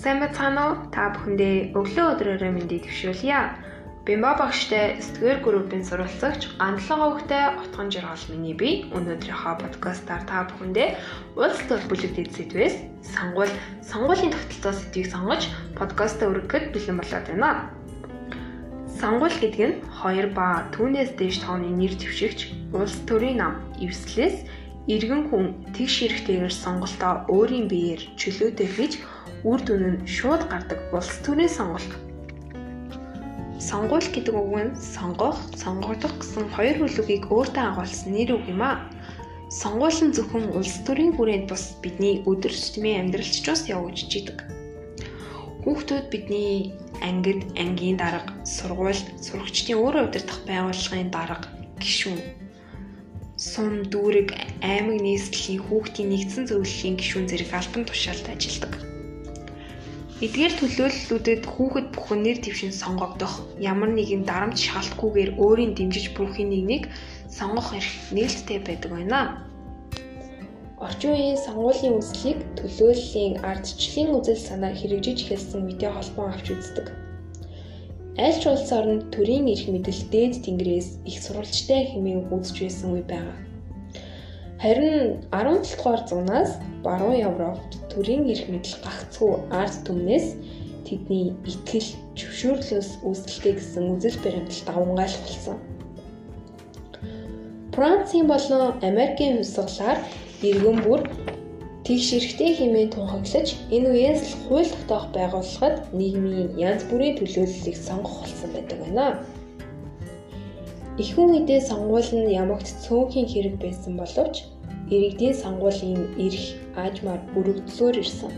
Сайн бацгаана уу? Та бүхэндээ өглөө өдрөөрөө мэндийг төвшүүлье. Бимба багштай сэтгэл группийн сурвалжлагч Гандлага хөвгтэй утган жаргал миний би өнөөдрийнхөө подкастаар та бүхэндээ улс төр бүлэгдэд сэдвээс сонгуул сонгуулийн тогтолцоо сэдвийг сонгож подкастаа өргөхөд бэлэн болоод байна. Сонгуул гэдэг нь хоёр ба түүнээс дээш тооны нэр дэвшигч улс төрийн нам эвслээс иргэн хүн тэгш хэрэгтэйгээр сонголтоо өөрийн биеэр чөлөөтэй хийж үр дүн нь шууд гардаг улс төрийн сонголт. Сонгуул гэдэг үг нь сонгох, сонгогдох гэсэн хоёр хүлүүгийг өөртөө агуулсан нэр үг юм а. Сонгуул нь зөвхөн улс төрийн хүрээнд бус бидний өдөр тутмын амьдралч ч бас явуулж идэг. Хүүхдүүд бидний ангид, ангийн дарга, сургууль, сурагчдын өөрөө удирдах байгууллагын дарга, гишүүн сум дүүрэг аймаг нийслэлийн хүүхдийн нэгдсэн зөвлөлийн гишүүн зэрэг албан тушаалд ажилладаг. Эдгээр төлөөллүүдэд хүүхэд бүхэн нэр дэвшин сонгогдох ямар нэгэн дарамт шалтгүйгээр өөрийн дэмжиж бүхий нэгнийг сонгох эрх нээлттэй байдаг байна. Орчин үеийн сонгуулийн үслийг төлөөллийн ардчлалын үзэл санаа хэрэгжиж эхэлсэн үедээ холбон авч үздэг. Аль ч улс орнд төрийн эрх мэдэл дээд тэнгэрээс их сурвалжтай хэмээн үзэж байсан үе байгаа. Харин 17 дугаар зуунаас баруун Европт төрийн эрх мэдэл гагцхүү ард түмнээс тэдний итгэл, зөвшөөрлөөс үүсэлтэй гэсэн үзэл баримтал давмгайлах болсон. Францын болон Америкийн хувьсгалаар иргэн бүр тэгш эрхтэй хэмээн тунхаглаж энэ үеэс л хууль тогтоох байгууллагад нийгмийн янз бүрийн төлөөллөлийг сонгох болсон байдаг байна. Ихэнх үедээ сонгуул нь ямагт цөөнхийн хэрэг байсан боловч иргэдийн сонгуулийн эрх аажмаар өргөдлөөр ирсэн.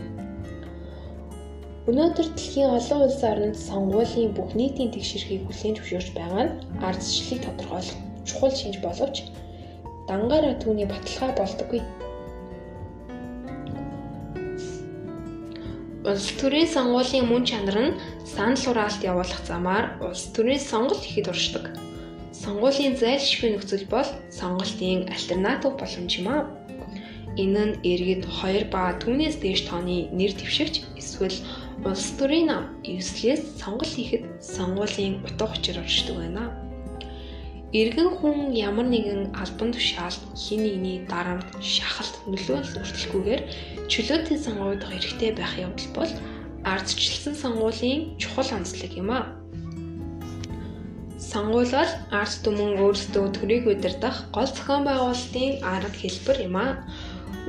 Өнөөдөр дэлхийн олон улс орнд сонгуулийн бүх нийтийн тэгшэрхийг хүлээн зөвшөөрч байгаа нь ардчлалыг тодорхойлох чухал шинж боловч дангаараа түүний баталгаа болдоггүй. Улс төрийн сонгуулийн мөн чанар нь санал хураалт явуулах замаар улс төрийн сонголт ихэд уршдаг сонгуулийн зайлшгүй нөхцөл бол сонголтын альтернатив боломж юм аа. Энэ нь иргэд 2 ба түүнээс дээш тооны нэр дэвшигч эсвэл улс төрийн нам эвслээс сонголт хийхэд сонгуулийн утга учир оршдог байна. Иргэн хүн ямар нэгэн албан тушаалд хин нэгний дарамт, шахалт нөлөөлөл өртөлгүйгээр чөлөөтэй сонгогдох эрхтэй байх явдал бол ардчилсан сонгуулийн чухал онцлог юм аа. Сонгуулиар арт түмэн өөрсдөө төрийг удирдах гол зохион байгуулалтын арга хэлбэр юм а.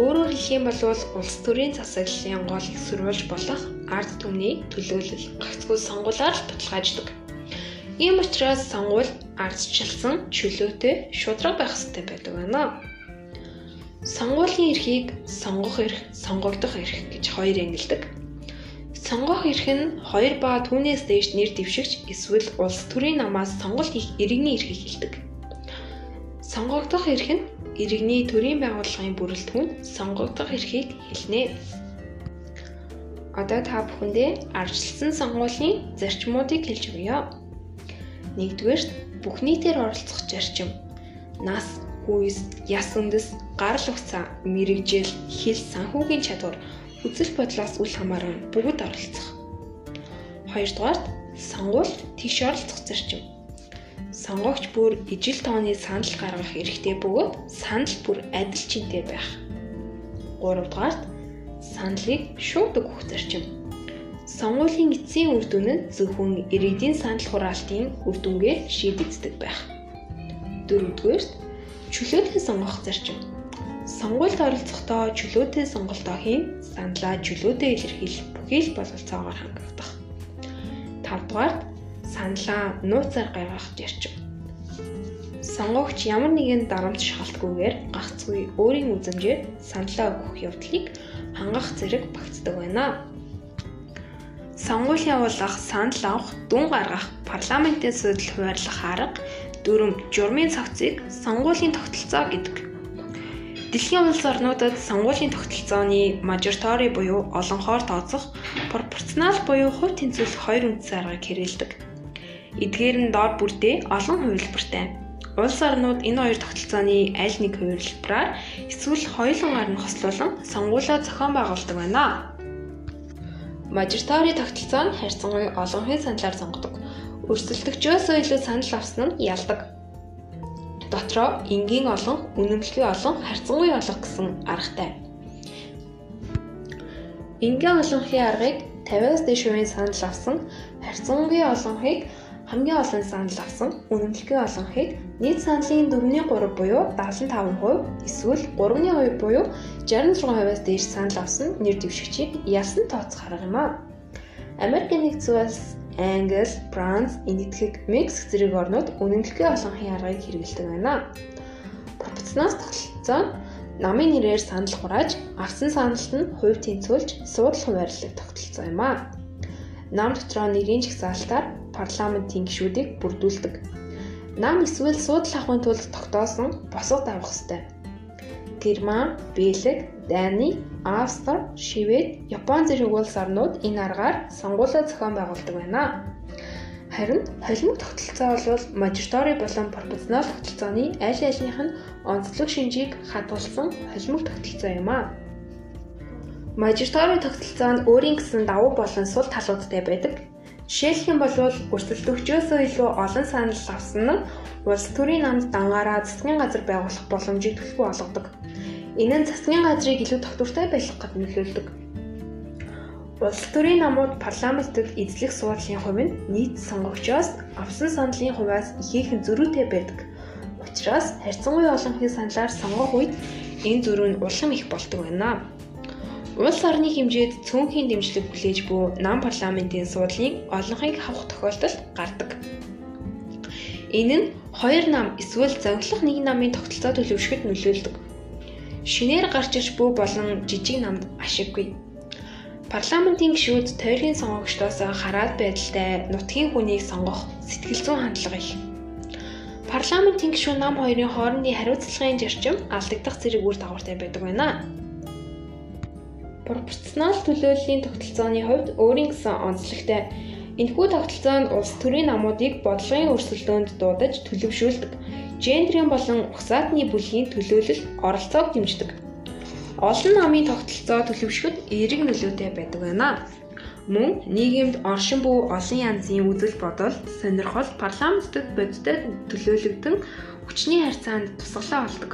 Өөрөөр хэлэх юм бол улс төрийн засаглалын гол их сурвалж болох арт түмний төлөөлөл гагцхүү сонгуулиар л баталгааждаг. Ийм учраас сонгуул ардчилсан чөлөөтэй шудраг байх хэрэгтэй байдаг байна. Сонгуулийн эрхийг сонгох эрх, сонгогдох эрх гэж хоёр ангилдаг. Сонгох эрх нь 2 ба түүнээс дээш нэр дэвшигч эсвэл улс төрийн намаас сонголт хийх иргэний эрхийг хэлдэг. Сонгогдох эрх нь иргэний төрийн байгууллагын бүрэлдэхүүн сонгогдох эрхийг хэлнэ. Одоо та бүхэндээ арчилсан сонгуулийн зарчмуудыг хэлж өгье. Нэгдүгээр бүх нийтээр оролцох зарчим. Нас, хүйс, яс үндэс, гарал угсаа, мэрэгжил, хэл санхүүгийн чадвар үзэл бодлоос үл хамааран бүгд оролцох. Хоёрдугаарт сонгуульд тийш оролцох зарчим. Сонгогч бүр ижил тооны санал гаргах эрхтэй бөгөөд санал бүр адил чинтэй байх. Гуравдугаарт саналыг шууд өгөх зарчим. Сонгуулийн эцсийн үр дүн нь зөвхөн иргэдийн санал хураалтын үр дүнгээр шийдэгддэг байх. Дөрөвдүгээрт чөлөөтэй сонгох зарчим Сонгуульд оролцохдоо чөлөөтэй сонголтоо хийн, саналаа чөлөөтэй илэрхийлэх бүхий л бололцоогоор хангагдах. 5 дугаарт саналаа нууцаар гаргах зарчим. Сонгогч ямар нэгэн дарамт шалтгүйгээр гагцгүй өөрийн үзмжээр саналаа өгөх явдлыг хангах зэрэг багтдаг байна. Сонгуул явуулах, санал авах, дүн гаргах, парламентын судал хуваарлах арга, дүрм, журмын цогцыг сонгуулийн тогтолцоо гэдэг. Дэлхийн улс орнуудад сонгуулийн тогтолцооны мажоритори буюу олонхоор тооцох пропорционал буюу хувь тэнцвэрлэх хоёр үндсэн аргыг хэрэгэлдэг. Эдгээр нь доор бүрдээ олон хувилбартай. Улс орнууд энэ хоёр тогтолцооны аль нэг хувилбараар эсвэл хоёулангаар нь хослуулан сонгуулиа зохион байгуулдаг байна. Мажоритори тогтолцоо нь харьцангуй олонхын саналаар сонгодог. Өрсөлдөгчөөсөө илүү санал авсан нь ялдаг. Дотроо энгийн олон, үнэмлэхүй олон, харьцангуй олох гэсэн аргатай. Энгийн олонхын аргыг 50-аас дээш хувийн санал авсан, харьцангуй олонхыг хамгийн олон санал авсан үнэмлэхүй олонхыг нийт саналын 4.3 буюу 75% эсвэл 3.2 буюу 66%-аас дээш санал авсан нэр дэвшигчийг ялсан тооцох арга юм а. Америк нэгдсэн улс, Англи, Франц, Энэтхэг, Мексик зэрэг орнууд үнэмлэхүй олонхын аргыг хэрэглэдэг байна. Пропорционал тогтолцоо намын нэрээр санал хурааж, авсан саналт нь хувь тэнцвүүлж, суудлах хуваарлаг тогтолцоо юм а. Нам дотроо нэрийн жагсаалтаар парламентын гишүүдийг бүрдүүлдэг. Нам эсвэл суудлах авахын тулд тогтоосон босгод авах ёстой. Герман, Бэлэг, Дани, Австри, Швед, Япон зэрэг улс орнууд энэ аргаар сонгуулиа зохион байгуулдаг байна. Харин холимог тогтолцоо бол мажоритори болон пропорционал тогтолцооны аль альнийх нь онцлог шинжийг хадгалсан холимог тогтолцоо юм а. Мажоритори тогтолцоо нь өөрийн гэсэн давуу болон сул талуудтай байдаг. Жишээлх юм бол өрсөлдөгчөөсөө илүү олон санал авсан нь улс төрийн намд дангаараа засгийн газар байгуулах боломжийг төлөвлөгөө олгодог. Энэ нь засгийн газрыг илүү тогтвортой байлгах гэд нөлөөлдөг. Улс төрийн намууд парламентэд эзлэх суудлын хувь нь нийт сонгогчоос авсан саналын хувиас ихээхэн зөрүүтэй байдаг. Учираас харьцангуй олонхын саналаар сонгох үед энэ зөрүү нь улам их болдог байна. Улс орны хэмжээд цөөнхийн дэмжлэг хүлээж буй нам парламентын суудлын олонхыг авах тохиолдол гардаг. Энэ нь хоёр нам эсвэл зовлох нэг намын тогтолцоо төлөвшөхөд нөлөөлдөг. Шинээр гарч ирж буй болон жижиг намд ашиггүй. Парламентын гишүүд тойргийн сонгогчдоос хараад байдалтай нутгийн хүнийг сонгох сэтгэл зүйн хандлага их. Парламентын гишүүн нам хоёрын хоорондын хариуцлагын зарчим алдагдах зэрэг үр дагавартай байдаг байна. Пропорционал төлөөллийн тогтолцооны хувьд өөрийн гэсэн онцлогтой. Энэхүү тогтолцоо нь улс төрийн намуудыг бодлогын өрсөлдөөнд дуудаж төлөвшүүлдэг. Гендрийн болон угсаатны бүлгийн төлөөлөл оролцоог дэмждэг. Олон намын тогтолцоо төлөвшөхөд эерэг нөлөөтэй байдаг байна. Мөн нийгэмд оршин буй олон янзын үзэл бодол, сонирхол парламентэд бодиттой төлөөлөгдөн хүчний харьцаанд тусгалаа болдог.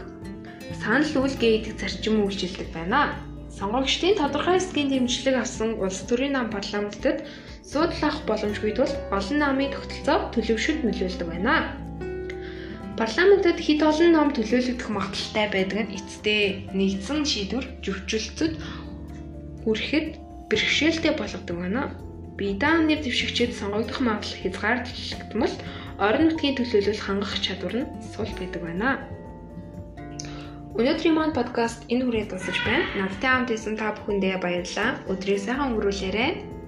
Санал үйлгээ идэх зарчим үйлчилдэг байна сонгогчдын тодорхой хэсгийн дэмжлэг авсан улс төрийн нам парламентэд суудлах боломжгүй тул олон намын тогтолцоо төлөвшөлт нөлөөлдөг байна. Парламентэд хэд олон ном төлөөлөгдөх магадлалтай байдаг нь эцдээ нэгдсэн шийдвэр зөвчлөлтөд хүрэхэд бэрхшээлтэй болгодог байна. Бидан нэр дэвшигчид сонгогдох магадлал хязгаарлагдмал орон нутгийн төлөөлөл хангах чадвар нь сул байдаг байна. Өнөөдрийн маань подкаст энэ хүрээд дуусаж байна. Надтай хамт исэн та бүхэндээ баярлалаа. Өдрийг сайхан өнгөрүүлээрэй.